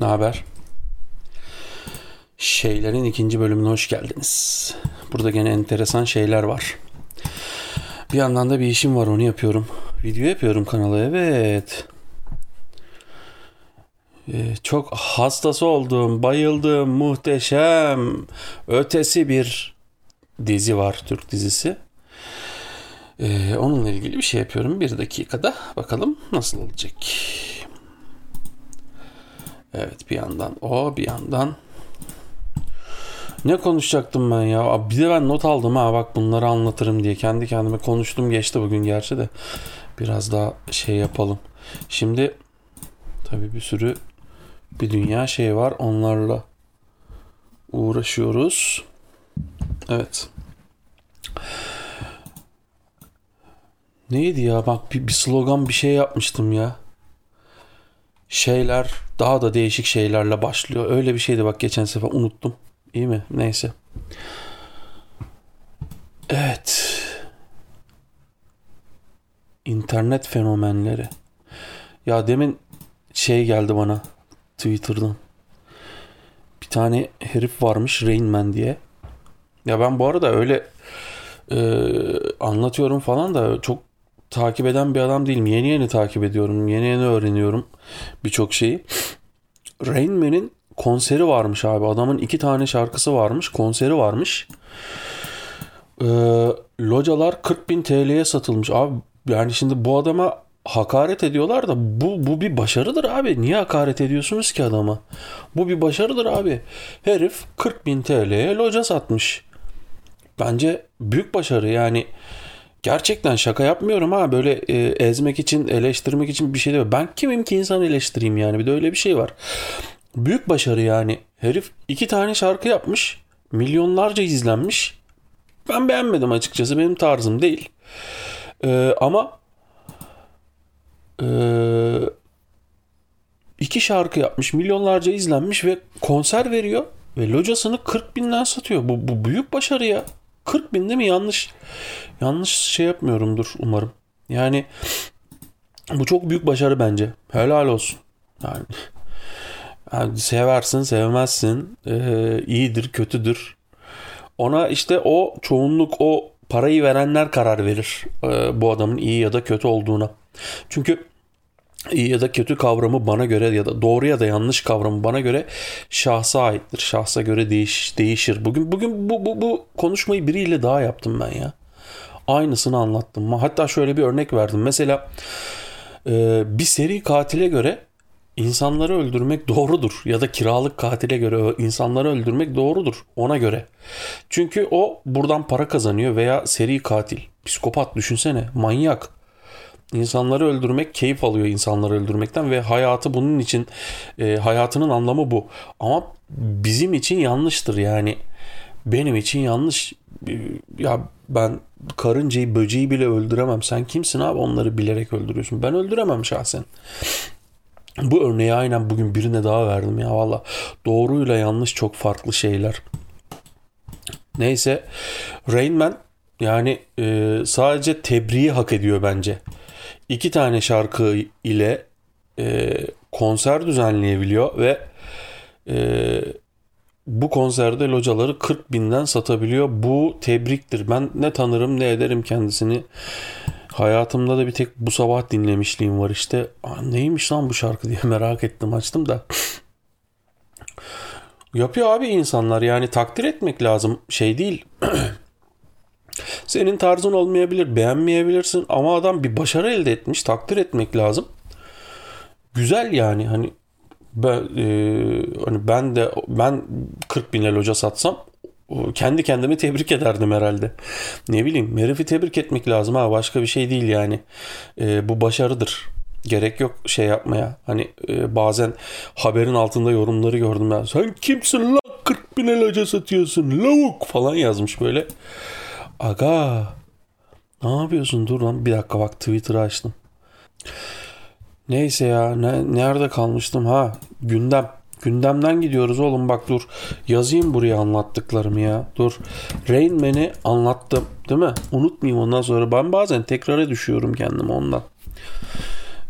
Ne haber? Şeylerin ikinci bölümüne hoş geldiniz. Burada gene enteresan şeyler var. Bir yandan da bir işim var onu yapıyorum. Video yapıyorum kanala evet. Ee, çok hastası olduğum, bayıldığım, muhteşem, ötesi bir dizi var Türk dizisi. Ee, onunla ilgili bir şey yapıyorum bir dakikada. Bakalım nasıl olacak. Evet bir yandan o bir yandan ne konuşacaktım ben ya? Bir de ben not aldım ha bak bunları anlatırım diye. Kendi kendime konuştum geçti bugün gerçi de. Biraz daha şey yapalım. Şimdi tabii bir sürü bir dünya şey var. Onlarla uğraşıyoruz. Evet. Neydi ya? Bak bir, bir slogan bir şey yapmıştım ya. Şeyler daha da değişik şeylerle başlıyor. Öyle bir şeydi bak geçen sefer unuttum. İyi mi? Neyse. Evet. İnternet fenomenleri. Ya demin şey geldi bana Twitter'dan. Bir tane herif varmış Rain Man diye. Ya ben bu arada öyle e, anlatıyorum falan da çok takip eden bir adam değilim. Yeni yeni takip ediyorum. Yeni yeni öğreniyorum birçok şeyi. Rain Man'in konseri varmış abi. Adamın iki tane şarkısı varmış. Konseri varmış. Ee, localar 40 bin TL'ye satılmış. Abi yani şimdi bu adama hakaret ediyorlar da bu, bu bir başarıdır abi. Niye hakaret ediyorsunuz ki adama? Bu bir başarıdır abi. Herif 40 bin TL'ye loca satmış. Bence büyük başarı yani. Gerçekten şaka yapmıyorum ha böyle e, ezmek için eleştirmek için bir şey değil. Ben kimim ki insan eleştireyim yani bir de öyle bir şey var. Büyük başarı yani. Herif iki tane şarkı yapmış. Milyonlarca izlenmiş. Ben beğenmedim açıkçası. Benim tarzım değil. Ee, ama e, iki şarkı yapmış. Milyonlarca izlenmiş ve konser veriyor. Ve locasını 40 binden satıyor. Bu, bu büyük başarı ya. 40 bin değil mi? Yanlış yanlış şey yapmıyorumdur umarım. Yani bu çok büyük başarı bence. Helal olsun. Yani yani seversin, sevmezsin, ee, iyidir, kötüdür. Ona işte o çoğunluk, o parayı verenler karar verir e, bu adamın iyi ya da kötü olduğuna. Çünkü iyi ya da kötü kavramı bana göre ya da doğru ya da yanlış kavramı bana göre şahsa aittir. Şahsa göre değiş, değişir. Bugün bugün bu, bu, bu konuşmayı biriyle daha yaptım ben ya. Aynısını anlattım. Hatta şöyle bir örnek verdim. Mesela e, bir seri katile göre insanları öldürmek doğrudur ya da kiralık katile göre insanları öldürmek doğrudur ona göre. Çünkü o buradan para kazanıyor veya seri katil, psikopat düşünsene, manyak. İnsanları öldürmek keyif alıyor insanları öldürmekten ve hayatı bunun için e, hayatının anlamı bu. Ama bizim için yanlıştır yani. Benim için yanlış. Ya ben karıncayı böceği bile öldüremem. Sen kimsin abi onları bilerek öldürüyorsun. Ben öldüremem şahsen. Bu örneği aynen bugün birine daha verdim ya valla. Doğruyla yanlış çok farklı şeyler. Neyse Rain Man yani e, sadece tebriği hak ediyor bence. İki tane şarkı ile e, konser düzenleyebiliyor ve e, bu konserde locaları 40 binden satabiliyor. Bu tebriktir. Ben ne tanırım ne ederim kendisini. Hayatımda da bir tek bu sabah dinlemişliğim var işte. Neymiş lan bu şarkı diye merak ettim açtım da. Yapıyor abi insanlar yani takdir etmek lazım şey değil. Senin tarzın olmayabilir beğenmeyebilirsin ama adam bir başarı elde etmiş takdir etmek lazım. Güzel yani hani ben, e, hani ben de ben 40 bin loca satsam kendi kendimi tebrik ederdim herhalde. Ne bileyim herifi tebrik etmek lazım ha başka bir şey değil yani. E, bu başarıdır. Gerek yok şey yapmaya. Hani e, bazen haberin altında yorumları gördüm ben. Sen kimsin lan 40 bin loca satıyorsun lavuk falan yazmış böyle. Aga ne yapıyorsun dur lan bir dakika bak Twitter'ı açtım. Neyse ya ne, nerede kalmıştım ha gündem. Gündemden gidiyoruz oğlum bak dur. Yazayım buraya anlattıklarımı ya. Dur. Rain Man'i anlattım değil mi? Unutmayayım ondan sonra. Ben bazen tekrara düşüyorum kendimi ondan.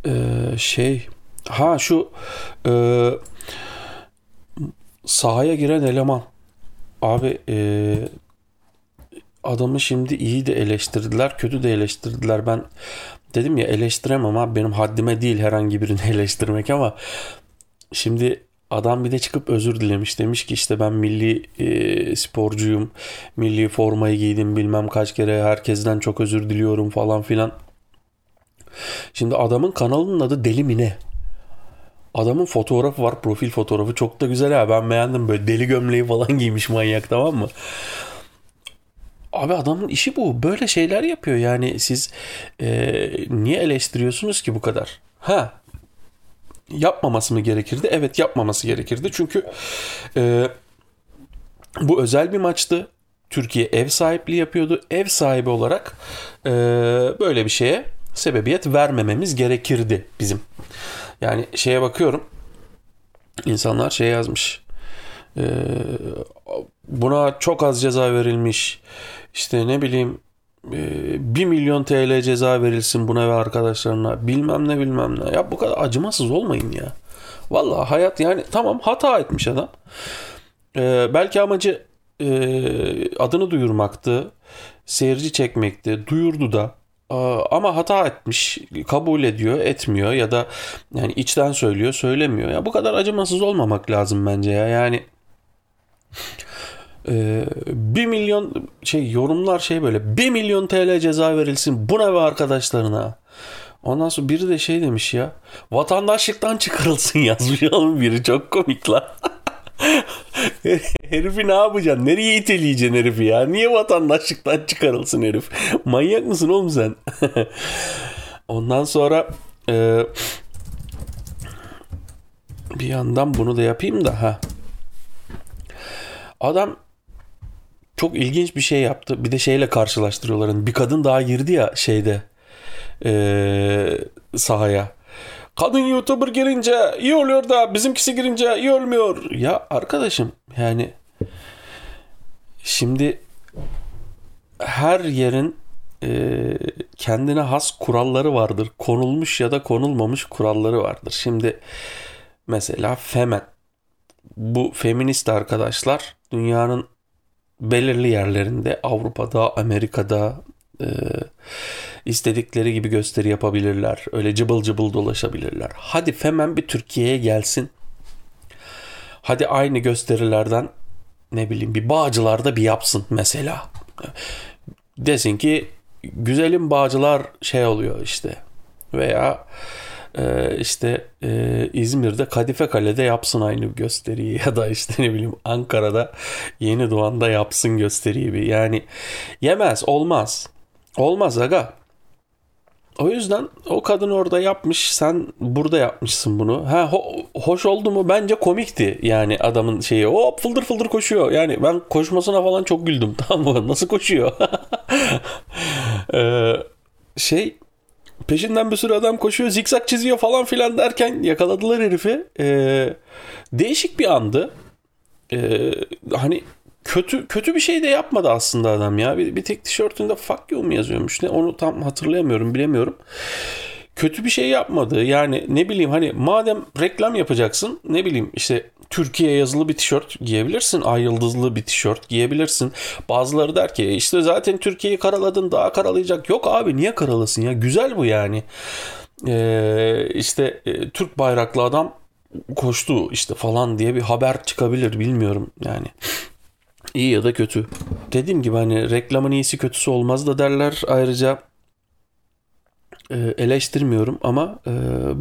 Ee, şey. Ha şu e, sahaya giren eleman. Abi e, adamı şimdi iyi de eleştirdiler, kötü de eleştirdiler. Ben dedim ya eleştiremem abi benim haddime değil herhangi birini eleştirmek ama şimdi adam bir de çıkıp özür dilemiş. Demiş ki işte ben milli e, sporcuyum. Milli formayı giydim bilmem kaç kere herkesten çok özür diliyorum falan filan. Şimdi adamın kanalının adı Deli Mine. Adamın fotoğrafı var profil fotoğrafı çok da güzel ha ben beğendim böyle deli gömleği falan giymiş manyak tamam mı? Abi adamın işi bu. Böyle şeyler yapıyor. Yani siz e, niye eleştiriyorsunuz ki bu kadar? Ha yapmaması mı gerekirdi? Evet yapmaması gerekirdi. Çünkü e, bu özel bir maçtı. Türkiye ev sahipliği yapıyordu. Ev sahibi olarak e, böyle bir şeye sebebiyet vermememiz gerekirdi bizim. Yani şeye bakıyorum. İnsanlar şey yazmış. E, buna çok az ceza verilmiş. İşte ne bileyim 1 e, milyon TL ceza verilsin buna ve arkadaşlarına bilmem ne bilmem ne. Ya bu kadar acımasız olmayın ya. Vallahi hayat yani tamam hata etmiş adam. Ee, belki amacı e, adını duyurmaktı. Seyirci çekmekti. Duyurdu da. Ee, ama hata etmiş. Kabul ediyor, etmiyor ya da yani içten söylüyor, söylemiyor. Ya bu kadar acımasız olmamak lazım bence ya. Yani ee, 1 milyon şey yorumlar şey böyle 1 milyon TL ceza verilsin buna ve arkadaşlarına. Ondan sonra biri de şey demiş ya vatandaşlıktan çıkarılsın yazmış oğlum biri çok komik lan. herifi ne yapacaksın? Nereye iteleyeceksin herifi ya? Niye vatandaşlıktan çıkarılsın herif? Manyak mısın oğlum sen? Ondan sonra e, bir yandan bunu da yapayım da ha. Adam çok ilginç bir şey yaptı. Bir de şeyle karşılaştırıyorlar. Yani bir kadın daha girdi ya şeyde ee, sahaya. Kadın YouTuber girince iyi oluyor da bizimkisi girince iyi olmuyor. Ya arkadaşım yani şimdi her yerin e, kendine has kuralları vardır. Konulmuş ya da konulmamış kuralları vardır. Şimdi mesela Femen. Bu feminist arkadaşlar dünyanın belirli yerlerinde Avrupa'da, Amerika'da e, istedikleri gibi gösteri yapabilirler. Öyle cıbıl cıbıl dolaşabilirler. Hadi Femen bir Türkiye'ye gelsin. Hadi aynı gösterilerden ne bileyim bir Bağcılar'da bir yapsın mesela. Desin ki güzelim Bağcılar şey oluyor işte veya e, işte e, İzmir'de Kadife Kale'de yapsın aynı gösteriyi ya da işte ne bileyim Ankara'da Yeni Doğan'da yapsın gösteriyi bir. Yani yemez olmaz. Olmaz aga. O yüzden o kadın orada yapmış, sen burada yapmışsın bunu. Ha ho- hoş oldu mu? Bence komikti. Yani adamın şeyi hop fıldır fıldır koşuyor. Yani ben koşmasına falan çok güldüm. Tamam mı? Nasıl koşuyor? ee, şey Peşinden bir sürü adam koşuyor, zikzak çiziyor falan filan derken yakaladılar herifi. Ee, değişik bir andı. Ee, hani kötü kötü bir şey de yapmadı aslında adam ya. Bir, bir tek tişörtünde fuck you mu yazıyormuş ne onu tam hatırlayamıyorum bilemiyorum. Kötü bir şey yapmadı. Yani ne bileyim hani madem reklam yapacaksın ne bileyim işte Türkiye yazılı bir tişört giyebilirsin. Ay yıldızlı bir tişört giyebilirsin. Bazıları der ki işte zaten Türkiye'yi karaladın daha karalayacak. Yok abi niye karalasın ya? Güzel bu yani. Ee, işte e, Türk bayraklı adam koştu işte falan diye bir haber çıkabilir bilmiyorum yani. İyi ya da kötü. Dediğim gibi hani reklamın iyisi kötüsü olmaz da derler. Ayrıca e, eleştirmiyorum ama e,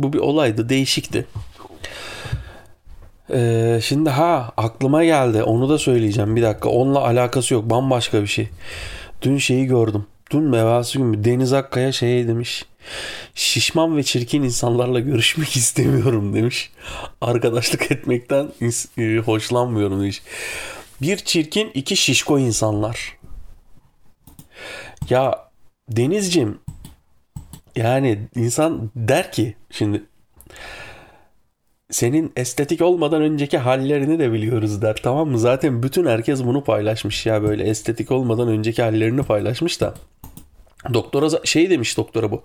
bu bir olaydı, değişikti. Ee, şimdi ha aklıma geldi onu da söyleyeceğim bir dakika onunla alakası yok bambaşka bir şey. Dün şeyi gördüm. Dün mevası günü Deniz Akkaya şey demiş. Şişman ve çirkin insanlarla görüşmek istemiyorum demiş. Arkadaşlık etmekten e, hoşlanmıyorum demiş. Bir çirkin iki şişko insanlar. Ya Denizcim yani insan der ki şimdi senin estetik olmadan önceki hallerini de biliyoruz der tamam mı? Zaten bütün herkes bunu paylaşmış ya böyle estetik olmadan önceki hallerini paylaşmış da. Doktora şey demiş doktora bu.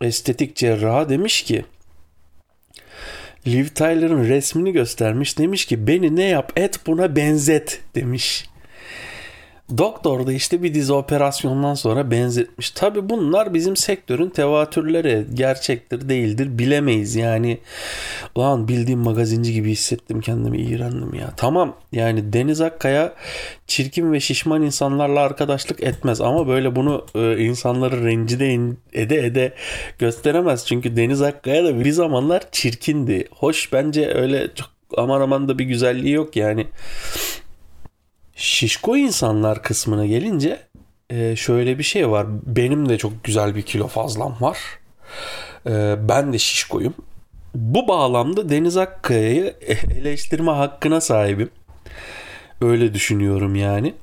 Estetik cerrah demiş ki Liv Tyler'ın resmini göstermiş. Demiş ki beni ne yap et buna benzet demiş. Doktor da işte bir dizi operasyondan sonra benzetmiş. Tabi bunlar bizim sektörün tevatürleri. Gerçektir değildir bilemeyiz. Yani lan bildiğim magazinci gibi hissettim kendimi iğrendim ya. Tamam yani Deniz Akkaya çirkin ve şişman insanlarla arkadaşlık etmez. Ama böyle bunu e, insanları rencide ede ede gösteremez. Çünkü Deniz Akkaya da bir zamanlar çirkindi. Hoş bence öyle çok aman aman da bir güzelliği yok yani. Şişko insanlar kısmına gelince e, şöyle bir şey var. Benim de çok güzel bir kilo fazlam var. E, ben de şişkoyum. Bu bağlamda Deniz Akkaya'yı eleştirme hakkına sahibim. Öyle düşünüyorum yani.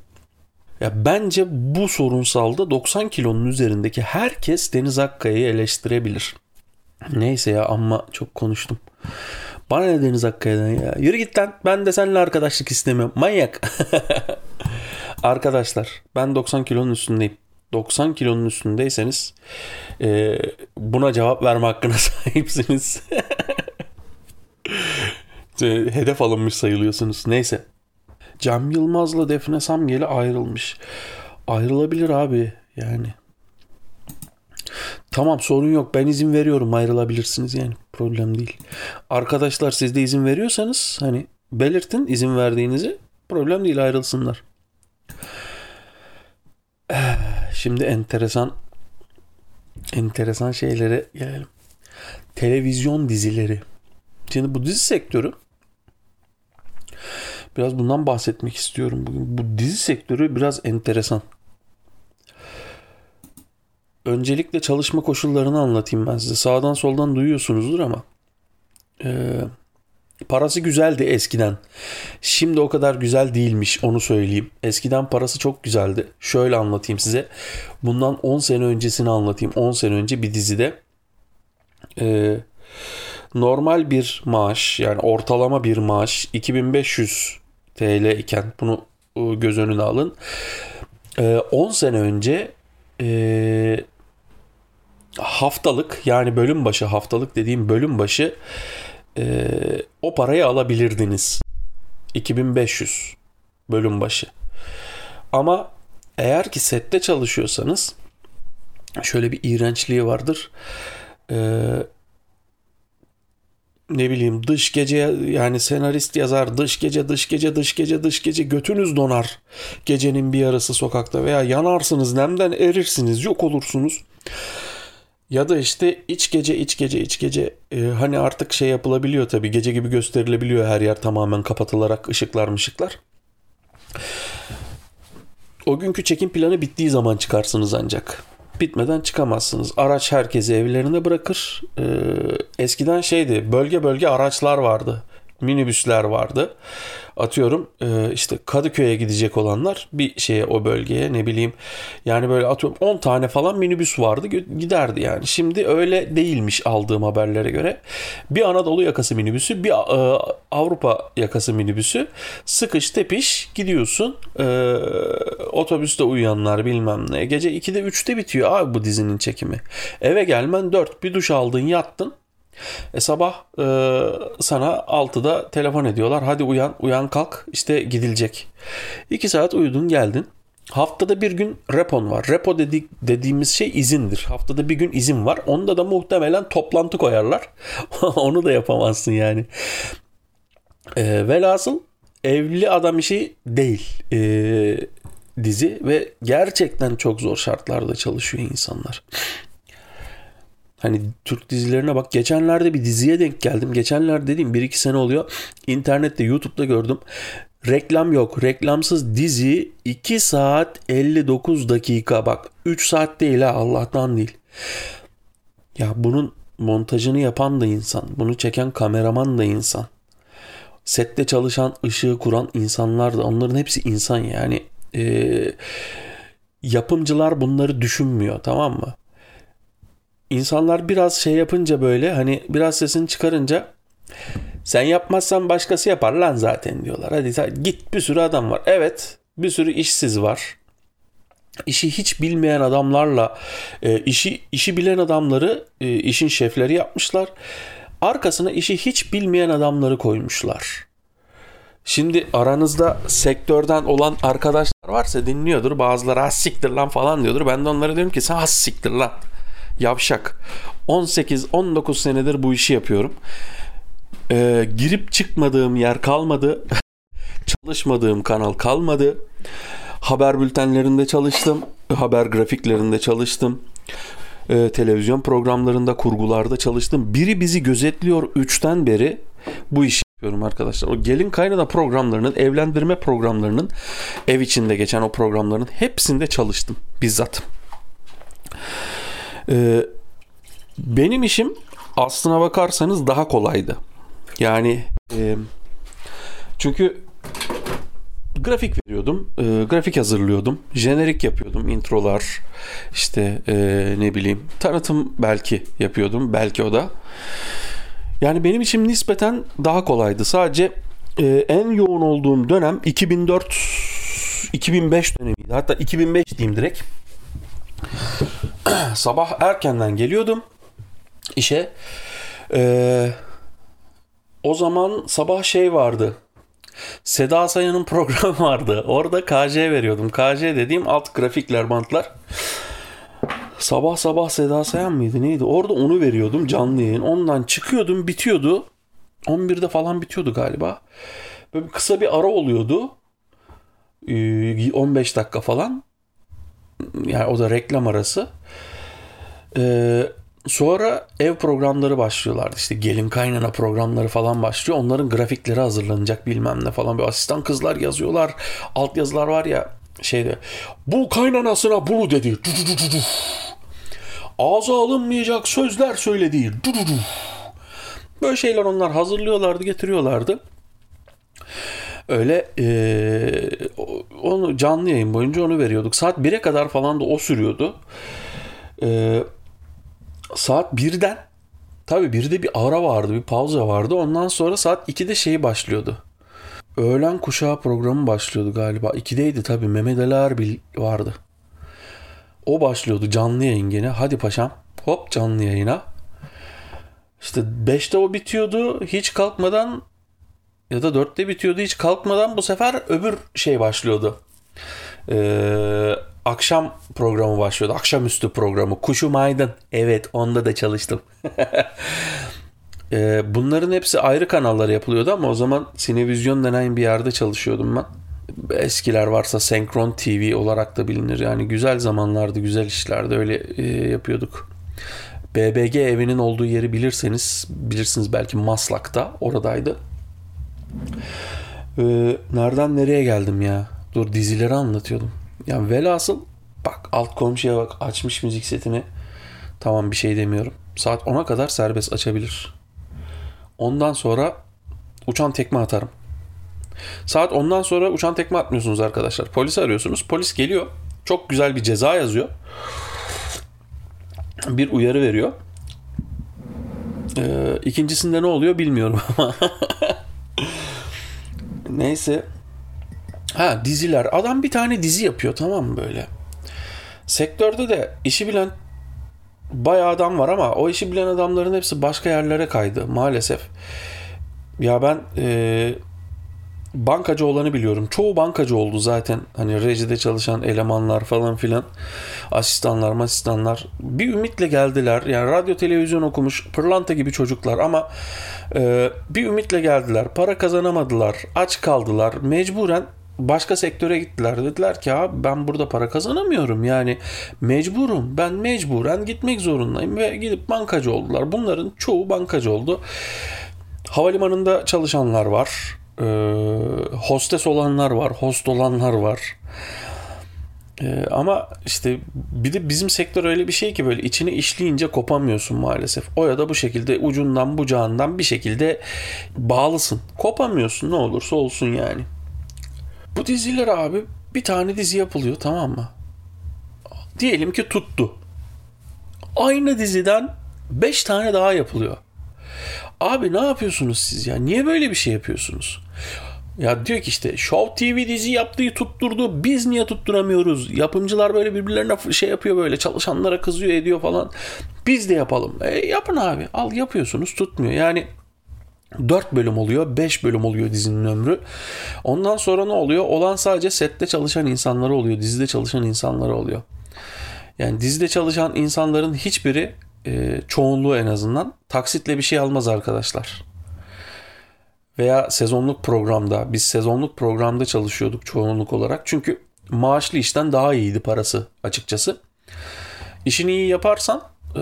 Ya bence bu sorunsalda 90 kilonun üzerindeki herkes Deniz Akkaya'yı eleştirebilir. Neyse ya ama çok konuştum. Bana ne Deniz Akkaya'dan ya? Yürü git lan. Ben de seninle arkadaşlık istemiyorum. Manyak. Arkadaşlar ben 90 kilonun üstündeyim. 90 kilonun üstündeyseniz e, buna cevap verme hakkına sahipsiniz. Hedef alınmış sayılıyorsunuz. Neyse. Cem Yılmaz'la Defne Samyeli ayrılmış. Ayrılabilir abi yani. Tamam sorun yok ben izin veriyorum ayrılabilirsiniz yani problem değil. Arkadaşlar siz de izin veriyorsanız hani belirtin izin verdiğinizi problem değil ayrılsınlar. Şimdi enteresan enteresan şeylere gelelim. Televizyon dizileri. Şimdi bu dizi sektörü biraz bundan bahsetmek istiyorum bugün. Bu dizi sektörü biraz enteresan. Öncelikle çalışma koşullarını anlatayım ben size. Sağdan soldan duyuyorsunuzdur ama e, parası güzeldi eskiden. Şimdi o kadar güzel değilmiş onu söyleyeyim. Eskiden parası çok güzeldi. Şöyle anlatayım size. Bundan 10 sene öncesini anlatayım. 10 sene önce bir dizide e, normal bir maaş yani ortalama bir maaş 2500 TL iken bunu e, göz önüne alın. 10 e, sene önce e, haftalık yani bölüm başı haftalık dediğim bölüm başı e, o parayı alabilirdiniz. 2500 bölüm başı. Ama eğer ki sette çalışıyorsanız şöyle bir iğrençliği vardır. Ee, ne bileyim dış gece yani senarist yazar dış gece dış gece dış gece dış gece götünüz donar gecenin bir yarısı sokakta veya yanarsınız nemden erirsiniz yok olursunuz. Ya da işte iç gece iç gece iç gece e, hani artık şey yapılabiliyor tabii gece gibi gösterilebiliyor her yer tamamen kapatılarak ışıklar mışıklar. O günkü çekim planı bittiği zaman çıkarsınız ancak. Bitmeden çıkamazsınız. Araç herkesi evlerine bırakır. Ee, eskiden şeydi bölge bölge araçlar vardı. Minibüsler vardı atıyorum e, işte Kadıköy'e gidecek olanlar bir şeye o bölgeye ne bileyim yani böyle atıyorum 10 tane falan minibüs vardı giderdi yani. Şimdi öyle değilmiş aldığım haberlere göre. Bir Anadolu yakası minibüsü bir e, Avrupa yakası minibüsü sıkış tepiş gidiyorsun e, otobüste uyuyanlar bilmem ne. Gece 2'de 3'te bitiyor abi bu dizinin çekimi. Eve gelmen 4 bir duş aldın yattın e sabah e, sana 6'da telefon ediyorlar. Hadi uyan, uyan kalk işte gidilecek. 2 saat uyudun geldin. Haftada bir gün repon var. Repo dedik, dediğimiz şey izindir. Haftada bir gün izin var. Onda da muhtemelen toplantı koyarlar. Onu da yapamazsın yani. E, velhasıl evli adam işi değil e, dizi ve gerçekten çok zor şartlarda çalışıyor insanlar. Hani Türk dizilerine bak. Geçenlerde bir diziye denk geldim. Geçenlerde dediğim 1-2 sene oluyor. İnternette YouTube'da gördüm. Reklam yok. Reklamsız dizi 2 saat 59 dakika. Bak 3 saat değil ha Allah'tan değil. Ya bunun montajını yapan da insan. Bunu çeken kameraman da insan. Sette çalışan, ışığı kuran insanlar da onların hepsi insan yani. Ee, yapımcılar bunları düşünmüyor tamam mı? İnsanlar biraz şey yapınca böyle hani biraz sesini çıkarınca sen yapmazsan başkası yapar lan zaten diyorlar. Hadi git bir sürü adam var. Evet bir sürü işsiz var. İşi hiç bilmeyen adamlarla e, işi işi bilen adamları e, işin şefleri yapmışlar. Arkasına işi hiç bilmeyen adamları koymuşlar. Şimdi aranızda sektörden olan arkadaşlar varsa dinliyordur. Bazıları has siktir lan falan diyordur. Ben de onlara diyorum ki sen has siktir lan. Yavşak. 18-19 senedir bu işi yapıyorum. Ee, girip çıkmadığım yer kalmadı. Çalışmadığım kanal kalmadı. Haber bültenlerinde çalıştım. Haber grafiklerinde çalıştım. Ee, televizyon programlarında, kurgularda çalıştım. Biri bizi gözetliyor 3'ten beri bu işi yapıyorum arkadaşlar. O gelin kaynana programlarının, evlendirme programlarının, ev içinde geçen o programların hepsinde çalıştım bizzat. Ee, benim işim aslına bakarsanız daha kolaydı. Yani e, çünkü grafik veriyordum, e, grafik hazırlıyordum, jenerik yapıyordum, introlar, işte e, ne bileyim tanıtım belki yapıyordum, belki o da. Yani benim için nispeten daha kolaydı. Sadece e, en yoğun olduğum dönem 2004 2005 dönemiydi. Hatta 2005 diyeyim direkt. Sabah erkenden geliyordum işe. Ee, o zaman sabah şey vardı. Seda Sayan'ın programı vardı. Orada KJ veriyordum. KJ dediğim alt grafikler, bantlar. Sabah sabah Seda Sayan mıydı neydi? Orada onu veriyordum canlı yayın. Ondan çıkıyordum bitiyordu. 11'de falan bitiyordu galiba. Böyle kısa bir ara oluyordu. 15 dakika falan. Yani o da reklam arası. Ee, sonra ev programları başlıyorlardı. İşte gelin kaynana programları falan başlıyor. Onların grafikleri hazırlanacak bilmem ne falan. Bir asistan kızlar yazıyorlar. Alt yazılar var ya şeyde. Bu kaynanasına bunu dedi. Ağza alınmayacak sözler söyledi. Böyle şeyler onlar hazırlıyorlardı, getiriyorlardı. Öyle e, onu canlı yayın boyunca onu veriyorduk. Saat 1'e kadar falan da o sürüyordu. E, saat 1'den tabii bir de bir ara vardı, bir pauza vardı. Ondan sonra saat 2'de şey başlıyordu. Öğlen kuşağı programı başlıyordu galiba. 2'deydi tabii Mehmet Ali Erbil vardı. O başlıyordu canlı yayın gene. Hadi paşam hop canlı yayına. İşte 5'te o bitiyordu. Hiç kalkmadan ya da 4'te bitiyordu. Hiç kalkmadan bu sefer öbür şey başlıyordu. Ee, akşam programı başlıyordu. Akşamüstü programı. Kuşum Aydın. Evet onda da çalıştım. ee, bunların hepsi ayrı kanallar yapılıyordu ama o zaman Sinevizyon denen bir yerde çalışıyordum ben. Eskiler varsa Senkron TV olarak da bilinir. Yani güzel zamanlardı, güzel işlerdi. Öyle e, yapıyorduk. BBG evinin olduğu yeri bilirseniz, bilirsiniz belki Maslak'ta. Oradaydı. Ee, nereden nereye geldim ya? Dur dizileri anlatıyordum. Yani velhasıl bak alt komşuya bak açmış müzik setini. Tamam bir şey demiyorum. Saat 10'a kadar serbest açabilir. Ondan sonra uçan tekme atarım. Saat ondan sonra uçan tekme atmıyorsunuz arkadaşlar. Polisi arıyorsunuz. Polis geliyor. Çok güzel bir ceza yazıyor. Bir uyarı veriyor. Ee, ikincisinde ne oluyor bilmiyorum ama. Neyse. Ha diziler. Adam bir tane dizi yapıyor tamam mı böyle. Sektörde de işi bilen bayağı adam var ama o işi bilen adamların hepsi başka yerlere kaydı maalesef. Ya ben e, bankacı olanı biliyorum. Çoğu bankacı oldu zaten. Hani rejide çalışan elemanlar falan filan. Asistanlar, asistanlar. Bir ümitle geldiler. Yani radyo televizyon okumuş pırlanta gibi çocuklar ama e, bir ümitle geldiler. Para kazanamadılar. Aç kaldılar. Mecburen başka sektöre gittiler. Dediler ki abi ben burada para kazanamıyorum. Yani mecburum. Ben mecburen gitmek zorundayım ve gidip bankacı oldular. Bunların çoğu bankacı oldu. Havalimanında çalışanlar var. Ee, hostes olanlar var. Host olanlar var. Ee, ama işte bir de bizim sektör öyle bir şey ki böyle içini işleyince kopamıyorsun maalesef. O ya da bu şekilde ucundan bucağından bir şekilde bağlısın. Kopamıyorsun ne olursa olsun yani. Bu diziler abi bir tane dizi yapılıyor tamam mı? Diyelim ki tuttu. Aynı diziden 5 tane daha yapılıyor. Abi ne yapıyorsunuz siz ya? Niye böyle bir şey yapıyorsunuz? Ya diyor ki işte Show TV dizi yaptığı tutturdu. Biz niye tutturamıyoruz? Yapımcılar böyle birbirlerine şey yapıyor böyle. Çalışanlara kızıyor ediyor falan. Biz de yapalım. E, yapın abi. Al yapıyorsunuz tutmuyor. Yani 4 bölüm oluyor, 5 bölüm oluyor dizinin ömrü. Ondan sonra ne oluyor? Olan sadece sette çalışan insanları oluyor, dizide çalışan insanları oluyor. Yani dizide çalışan insanların hiçbiri e, çoğunluğu en azından taksitle bir şey almaz arkadaşlar. Veya sezonluk programda, biz sezonluk programda çalışıyorduk çoğunluk olarak. Çünkü maaşlı işten daha iyiydi parası açıkçası. İşini iyi yaparsan e,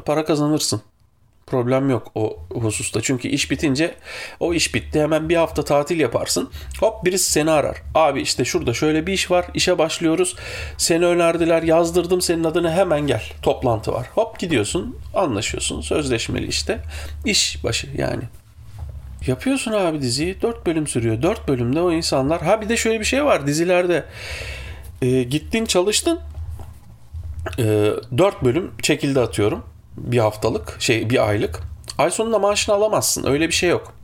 para kazanırsın. Problem yok o hususta. Çünkü iş bitince o iş bitti. Hemen bir hafta tatil yaparsın. Hop birisi seni arar. Abi işte şurada şöyle bir iş var. İşe başlıyoruz. Seni önerdiler. Yazdırdım senin adını hemen gel. Toplantı var. Hop gidiyorsun. Anlaşıyorsun. Sözleşmeli işte. İş başı yani. Yapıyorsun abi diziyi. 4 bölüm sürüyor. 4 bölümde o insanlar. Ha bir de şöyle bir şey var dizilerde. E, gittin çalıştın. E, 4 bölüm çekildi atıyorum bir haftalık şey bir aylık. Ay sonunda maaşını alamazsın. Öyle bir şey yok.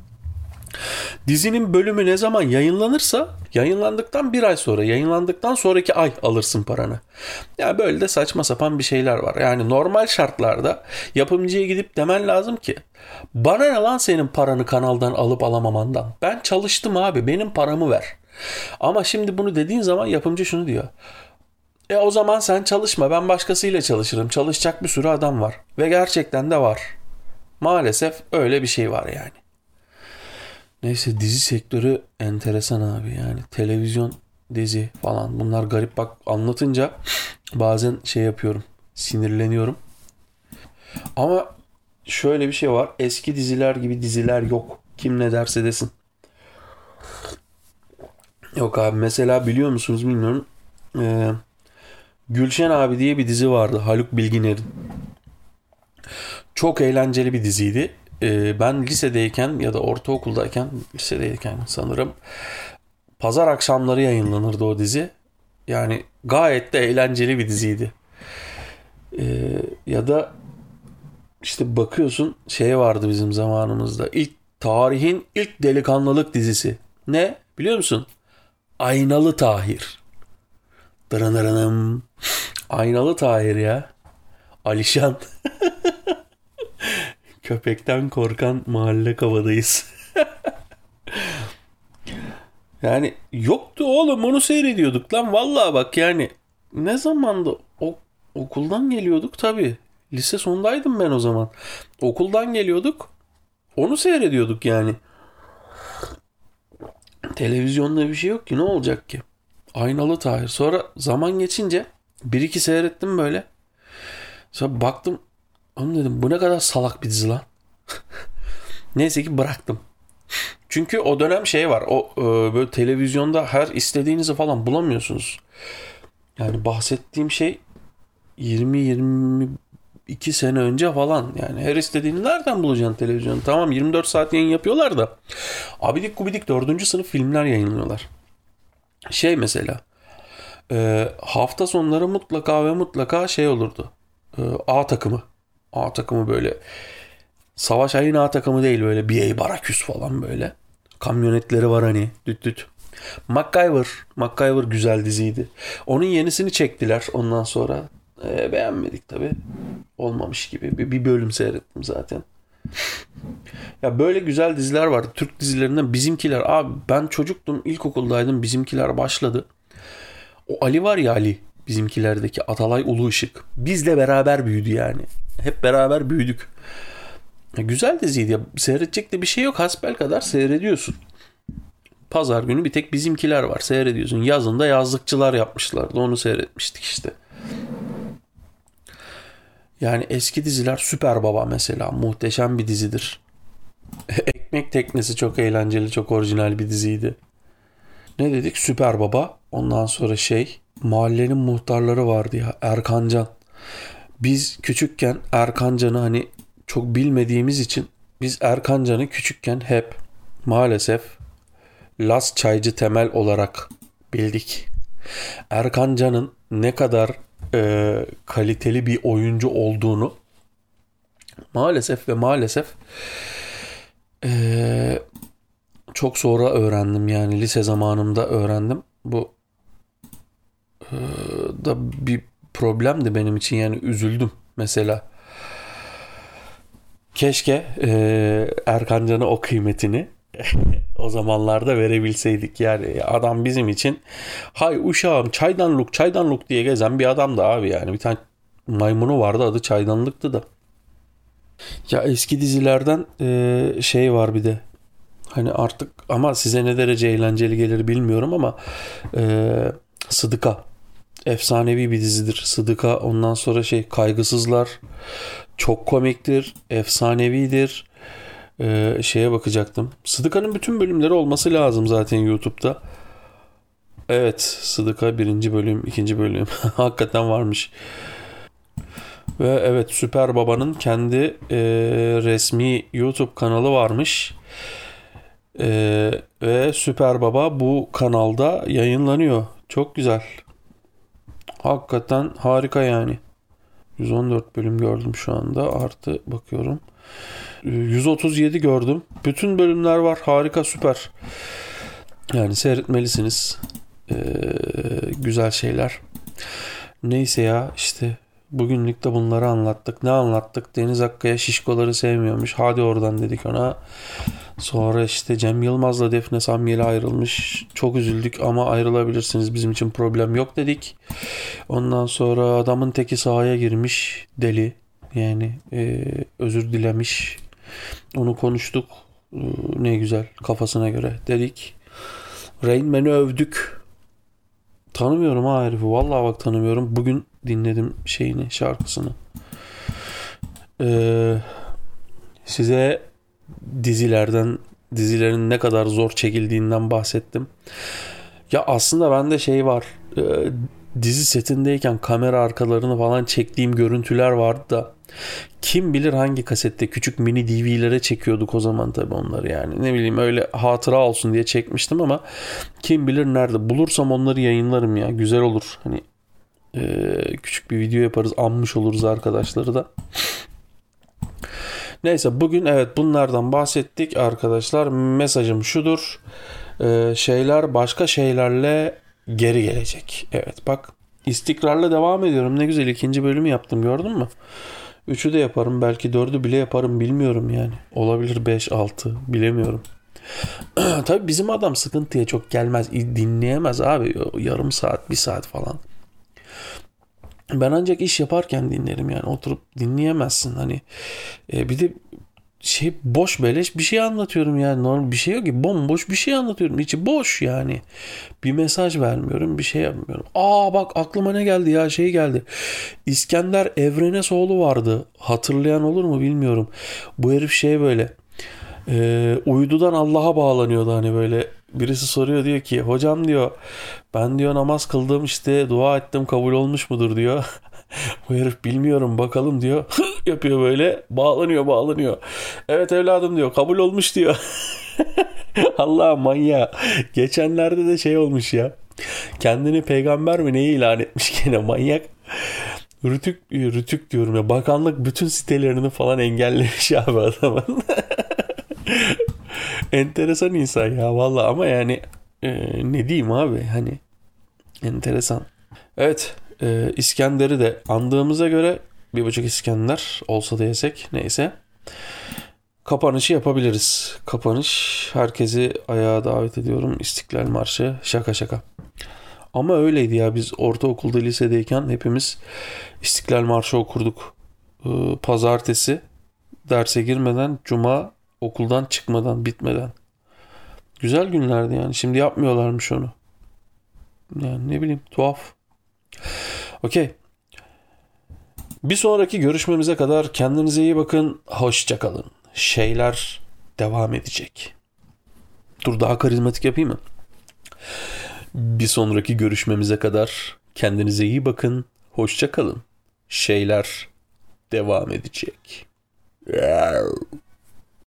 Dizinin bölümü ne zaman yayınlanırsa yayınlandıktan bir ay sonra yayınlandıktan sonraki ay alırsın paranı. Yani böyle de saçma sapan bir şeyler var. Yani normal şartlarda yapımcıya gidip demen lazım ki bana ne lan senin paranı kanaldan alıp alamamandan. Ben çalıştım abi benim paramı ver. Ama şimdi bunu dediğin zaman yapımcı şunu diyor. E o zaman sen çalışma ben başkasıyla çalışırım. Çalışacak bir sürü adam var. Ve gerçekten de var. Maalesef öyle bir şey var yani. Neyse dizi sektörü enteresan abi yani. Televizyon, dizi falan bunlar garip bak anlatınca bazen şey yapıyorum. Sinirleniyorum. Ama şöyle bir şey var. Eski diziler gibi diziler yok. Kim ne derse desin. Yok abi mesela biliyor musunuz bilmiyorum. Eee Gülşen abi diye bir dizi vardı Haluk Bilginer'in. Çok eğlenceli bir diziydi. Ee, ben lisedeyken ya da ortaokuldayken lisedeyken sanırım pazar akşamları yayınlanırdı o dizi. Yani gayet de eğlenceli bir diziydi. Ee, ya da işte bakıyorsun şey vardı bizim zamanımızda. İlk tarihin ilk delikanlılık dizisi. Ne? Biliyor musun? Aynalı Tahir. Dırınırınım. Aynalı Tahir ya. Alişan. Köpekten korkan mahalle kavadayız. yani yoktu oğlum onu seyrediyorduk lan. Vallahi bak yani ne zamanda o, okuldan geliyorduk tabi. Lise sondaydım ben o zaman. Okuldan geliyorduk. Onu seyrediyorduk yani. Televizyonda bir şey yok ki ne olacak ki? Aynalı Tahir. Sonra zaman geçince bir iki seyrettim böyle. Sonra baktım. Oğlum dedim bu ne kadar salak bir dizi lan. Neyse ki bıraktım. Çünkü o dönem şey var. O e, böyle televizyonda her istediğinizi falan bulamıyorsunuz. Yani bahsettiğim şey 20 22 sene önce falan. Yani her istediğini nereden bulacaksın televizyonda? Tamam 24 saat yayın yapıyorlar da. Abidik gubidik 4. sınıf filmler yayınlıyorlar. Şey mesela e, hafta sonları mutlaka ve mutlaka şey olurdu. E, A takımı. A takımı böyle Savaş Ayın A takımı değil böyle BA Baraküs falan böyle. Kamyonetleri var hani düt düt. MacGyver. MacGyver güzel diziydi. Onun yenisini çektiler ondan sonra. E, beğenmedik tabi. Olmamış gibi. Bir, bir bölüm seyrettim zaten. Ya böyle güzel diziler vardı. Türk dizilerinden bizimkiler. Abi ben çocuktum ilkokuldaydım bizimkiler başladı. O Ali var ya Ali bizimkilerdeki Atalay Ulu Işık. Bizle beraber büyüdü yani. Hep beraber büyüdük. Güzel diziydi. Seyredecek de bir şey yok. Hasbel kadar seyrediyorsun. Pazar günü bir tek bizimkiler var. Seyrediyorsun. Yazında yazlıkçılar yapmışlardı. Onu seyretmiştik işte. Yani eski diziler Süper Baba mesela muhteşem bir dizidir. Ekmek Teknesi çok eğlenceli, çok orijinal bir diziydi. Ne dedik? Süper Baba. Ondan sonra şey, mahallenin muhtarları vardı ya, Erkancan. Biz küçükken Erkancan'ı hani çok bilmediğimiz için biz Erkancan'ı küçükken hep maalesef Las Çaycı Temel olarak bildik. Erkancan'ın ne kadar e, kaliteli bir oyuncu olduğunu maalesef ve maalesef e, çok sonra öğrendim yani lise zamanımda öğrendim. Bu e, da bir problemdi benim için yani üzüldüm mesela. Keşke e, Erkan Can'a o kıymetini o zamanlarda verebilseydik. Yani adam bizim için hay uşağım çaydanlık çaydanlık diye gezen bir adamdı abi yani. Bir tane maymunu vardı adı çaydanlıktı da. Ya eski dizilerden e, şey var bir de. Hani artık ama size ne derece eğlenceli gelir bilmiyorum ama e, Sıdıka efsanevi bir dizidir. Sıdıka ondan sonra şey kaygısızlar çok komiktir, efsanevidir. Ee, şeye bakacaktım. Sıdıka'nın bütün bölümleri olması lazım zaten YouTube'da. Evet Sıdıka birinci bölüm, ikinci bölüm. Hakikaten varmış. Ve evet Süper Baba'nın kendi e, resmi YouTube kanalı varmış. E, ve Süper Baba bu kanalda yayınlanıyor. Çok güzel. Hakikaten harika yani. 114 bölüm gördüm şu anda. Artı bakıyorum. 137 gördüm. Bütün bölümler var. Harika süper. Yani seyretmelisiniz. Ee, güzel şeyler. Neyse ya işte bugünlük de bunları anlattık. Ne anlattık? Deniz Akkaya şişkoları sevmiyormuş. Hadi oradan dedik ona. Sonra işte Cem Yılmaz'la Defne Samyeli ayrılmış. Çok üzüldük ama ayrılabilirsiniz. Bizim için problem yok dedik. Ondan sonra adamın teki sahaya girmiş. Deli. Yani e, özür dilemiş. Onu konuştuk. E, ne güzel kafasına göre dedik. Rain Man'i övdük. Tanımıyorum ha herifi. Vallahi bak tanımıyorum. Bugün dinledim şeyini, şarkısını. Ee, size dizilerden, dizilerin ne kadar zor çekildiğinden bahsettim. Ya aslında bende şey var. E, dizi setindeyken kamera arkalarını falan çektiğim görüntüler vardı da kim bilir hangi kasette küçük mini DV'lere çekiyorduk o zaman tabii onları yani. Ne bileyim öyle hatıra olsun diye çekmiştim ama kim bilir nerede. Bulursam onları yayınlarım ya. Güzel olur. Hani e, küçük bir video yaparız. Anmış oluruz arkadaşları da. Neyse bugün evet bunlardan bahsettik arkadaşlar. Mesajım şudur. Ee, şeyler başka şeylerle geri gelecek. Evet bak istikrarla devam ediyorum. Ne güzel ikinci bölümü yaptım gördün mü? Üçü de yaparım belki dördü bile yaparım bilmiyorum yani. Olabilir beş altı bilemiyorum. Tabii bizim adam sıkıntıya çok gelmez dinleyemez abi yarım saat bir saat falan. Ben ancak iş yaparken dinlerim yani oturup dinleyemezsin hani e, bir de şey boş beleş bir şey anlatıyorum yani. Normal bir şey yok ki. Bomboş bir şey anlatıyorum. İçi boş yani. Bir mesaj vermiyorum bir şey yapmıyorum. Aa bak aklıma ne geldi ya? Şey geldi. İskender Evrenesoğlu vardı. Hatırlayan olur mu bilmiyorum. Bu herif şey böyle e, uydudan Allah'a bağlanıyordu hani böyle. Birisi soruyor diyor ki hocam diyor ben diyor namaz kıldım işte dua ettim kabul olmuş mudur? diyor Bu herif bilmiyorum bakalım diyor. yapıyor böyle. Bağlanıyor bağlanıyor. Evet evladım diyor. Kabul olmuş diyor. Allah manya. Geçenlerde de şey olmuş ya. Kendini peygamber mi neyi ilan etmiş gene manyak. Rütük, rütük diyorum ya. Bakanlık bütün sitelerini falan engellemiş abi adamın. Enteresan insan ya valla ama yani e, ne diyeyim abi hani enteresan. Evet ee, İskender'i de andığımıza göre bir buçuk İskender olsa da yesek neyse. Kapanışı yapabiliriz. Kapanış herkesi ayağa davet ediyorum. İstiklal Marşı şaka şaka. Ama öyleydi ya biz ortaokulda lisedeyken hepimiz İstiklal Marşı okurduk. Ee, pazartesi derse girmeden cuma okuldan çıkmadan bitmeden. Güzel günlerdi yani. Şimdi yapmıyorlarmış onu. Yani ne bileyim tuhaf. Okey. Bir sonraki görüşmemize kadar kendinize iyi bakın. Hoşçakalın. Şeyler devam edecek. Dur daha karizmatik yapayım mı? Bir sonraki görüşmemize kadar kendinize iyi bakın. Hoşçakalın. Şeyler devam edecek. Yeah.